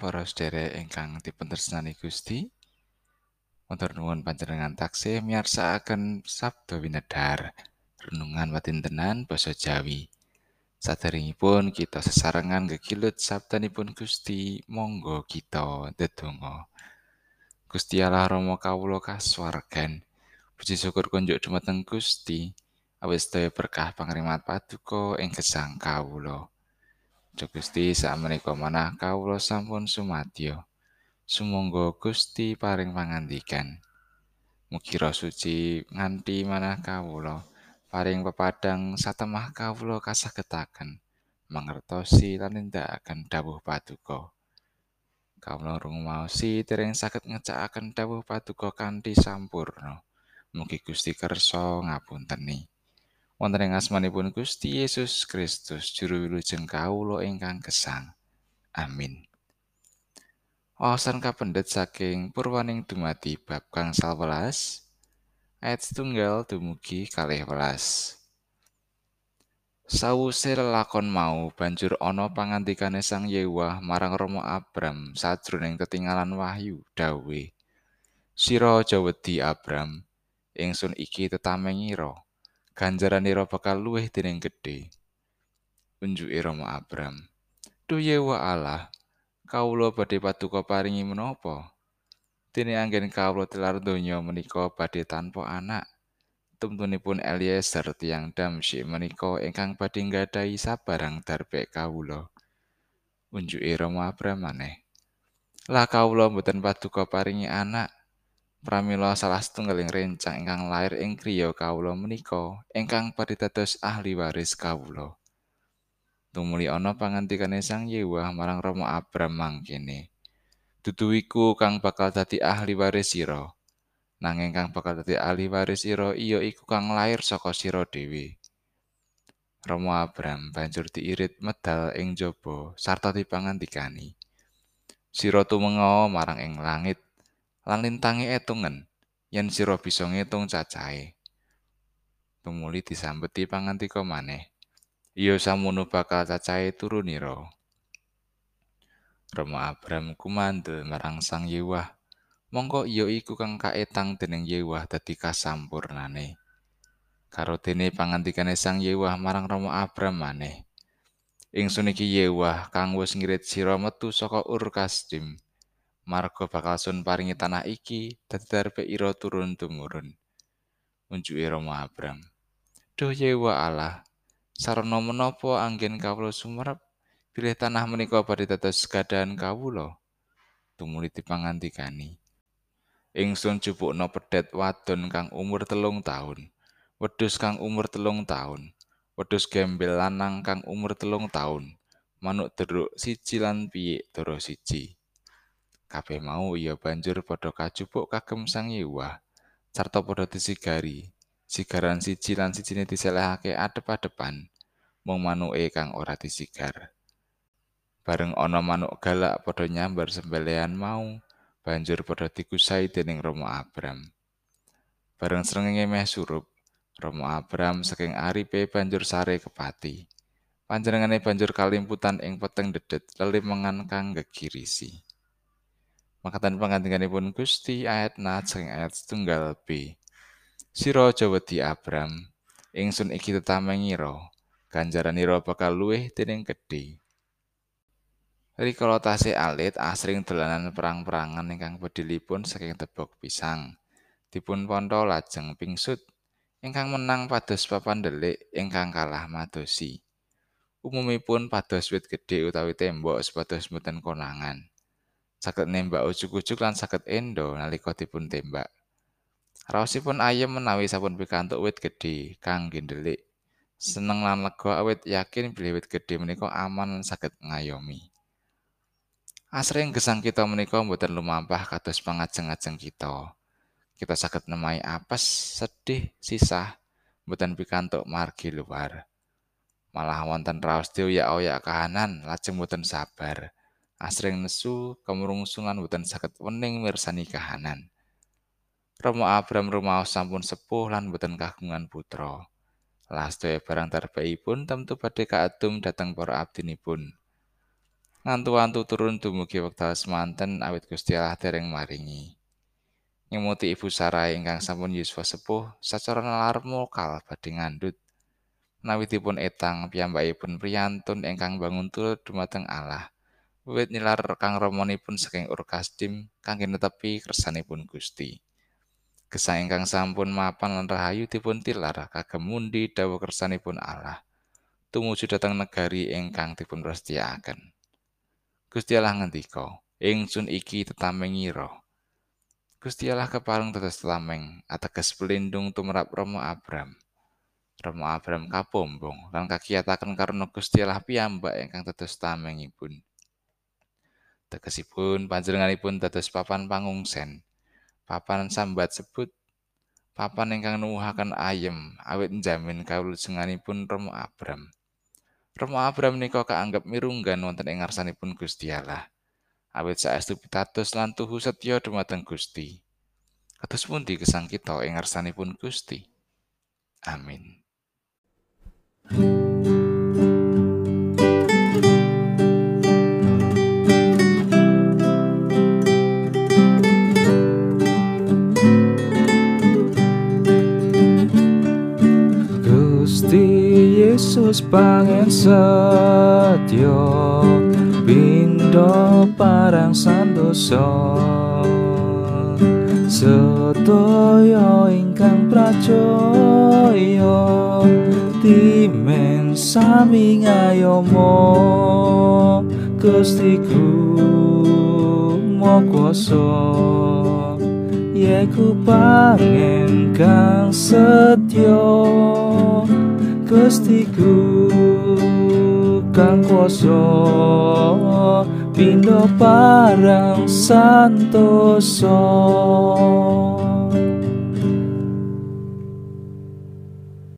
para sedherek ingkang dipuntresnani Gusti. Matur nuwun panjenengan taksih miyarsakaken sabda winedhar renungan watintenan basa Jawi. Saderengipun kita sesarengan gegilut sabdanipun Gusti, monggo kita ndedonga. Gusti Allah Rama kawula kasuwargan. Puji syukur kunjuk dumateng Gusti. Awis daya berkah pangrimat paduka ing gesang kawula. Gusti sakmenika manah kawula sampun sumadyo. Sumangga Gusti paring pangandikan. Mugi suci nganti manah kawula paring pepadang satemah kawula kasagetaken mangertosi lan nindakaken dawuh paduka. Kawula rumaosi dereng saged ngecakaken dawuh paduka kanthi sampurna. Mugi Gusti kersa ngapunteni. Wonten ing asmanipun Gusti Yesus Kristus juru wilujeng kawula ingkang gesang. Amin. Wawasan kapendet saking purwaning dumati bab kang salwelas ayat setunggal dumugi kalih welas. Sawuse lelakon mau banjur ana pangandikane Sang Yewah marang Romo Abram sajroning ketinggalan wahyu dawe. Sira aja wedi Abram, ingsun iki tetamengiro. Ganjaranira bakal luwih dening gedhe. Unjuke Rama Abram. Duh Yewa Allah, kawula badhe paduka paringi menapa? Dene anggen kawula tilar donya menika badhe tanpa anak. Tumtunipun Eliezer tiang Damsyik menika ingkang badhe nggadahi sabarang darbe kawula. Unjuke Rama Abram maneh. Lah kawula mboten paduka paringi anak, Pramila salah setunggaling rencang ingkang lair ing kriya kawula menika ingkang badhe dados ahli waris kawula. Tumuli ana pangandikane Sang Yewah marang Rama Abram mangkene. Dudu iku kang bakal dadi ahli waris sira. Nanging kang bakal dadi ahli waris sira iya iku kang lair saka sira dhewe. Rama Abram banjur diirit medal ing jaba sarta dipangandikani. Sira tumenga marang ing langit lan lintangi etungen yen sira bisa ngitung cacahe. Tumuli disambeti pangantika maneh. Iya samono bakal cacahe turunira. Rama Abram kumandel marang Sang Yewah. Mongko iya iku kang kaetang dening Yewah dadi kasampurnane. Karo dene pangantikane Sang Yewah marang Rama Abram maneh. Ingsun iki Yewah kang wis ngirit sira metu saka Ur Kasdim. Marga bakal sun paringi tanah iki dadi darbe ira turun tumurun. Unjuke Rama Abram. Duh Yewa Allah, sarana menapa anggen kawula sumerep pilih tanah menika badhe dados gadahan kawula? Tumuli dipangandikani. Ingsun jupukna pedet wadon kang umur telung taun, wedhus kang umur telung taun, wedhus gembel lanang kang umur telung taun, manuk deruk siji lan piye doro siji. Kabeh mau iya banjur padha kajupuk kagem Sang Yewah sarta padha disigari. Sigaran siji lan sijine diselehake adep-adepan. Mung manuke kang ora disigar. Bareng ana manuk galak padha nyambar mau, banjur padha dikusai dening Romo Abram. Bareng srengenge meh surup, Romo Abram saking aripe banjur sare kepati. Panjenengane banjur kalimputan ing peteng dedet lelimengan kang gegirisi. Makatan pangandikanipun Gusti ayat nat saking ayat setunggal B. Sira aja wedi Abram, ingsun iki tetamengiro, ganjaranira bakal luwih dening gedhe. Rikala tasih alit asring dolanan perang-perangan ingkang bedilipun saking tebok pisang. Dipun pontho lajeng pingsut ingkang menang pados papan delik ingkang kalah madosi. Umumipun pados wit gedhe utawi tembok sepados mboten konangan. Saged nembak ujug-ujug lan saged endo nalika dipun tembak. Raosipun ayem menawi sampun pikantuk wit gedhe kangge ndelik. Seneng lan lega awit yakin bilih wit gedhe menika aman saged ngayomi. Asring gesang kita menika mboten lumampah kados pangajeng-ajeng kita. Kita saged nemai apes, sedih, sisah, mboten pikantuk margi luar. Malah wonten raos dioyak-oyak kahanan lajeng mboten sabar. Asring nesu kemrungsungan boten saged wening mirsani kahanan. Romo Abram rumaos sampun sepuh lan boten kagungan putra. Lastoe barang terbaikipun tentu badhe kaadum dhateng para abdinipun. ngantu-antu turun dumugi wekdal semanten awit Gusti Allah dereng maringi. Ngemuti Ibu Sarai ingkang sampun yuswa sepuh sacara nalar mokal badhe ngandhut. Nawitipun etang piyambakipun priyantun ingkang bangun turut dumateng Allah. Wiwit nilar kang romonipun saking Urkasdim kangge netepi kersanipun Gusti. Gesang ingkang sampun mapan lan rahayu dipun tilar kagem mundi dawuh kersanipun Allah. Tumuju dhateng negari ingkang dipun prestiyakaken. Gusti Allah ngendika, "Ingsun iki tetameng ira." Gusti Allah kepareng dados tetameng, ateges pelindung tumrap Romo Abram. Romo Abram kapombong lan kakiyataken karena Gusti Allah piyambak ingkang dados tamengipun. Tegesipun panjenenganipun dados papan pangungsen. Papan sambat sebut papan ingkang nuwuhaken ayem awit njamin kawulujenganipun Romo Abram. Romo Abraham menika kaanggep mirunggan wonten ing ngarsanipun Gusti Allah. Awit saestu pitados lan tuhu setya dumateng Gusti. Kados pundi gesang kita ing ngarsanipun Gusti? Amin. Pangen setyo pindo parang sandoso sedaya ingkang pracaya timen sami ngayomo Gustiku mokoso Yeku pangen kang setyo Gustiku kang kuasa pindo parang santoso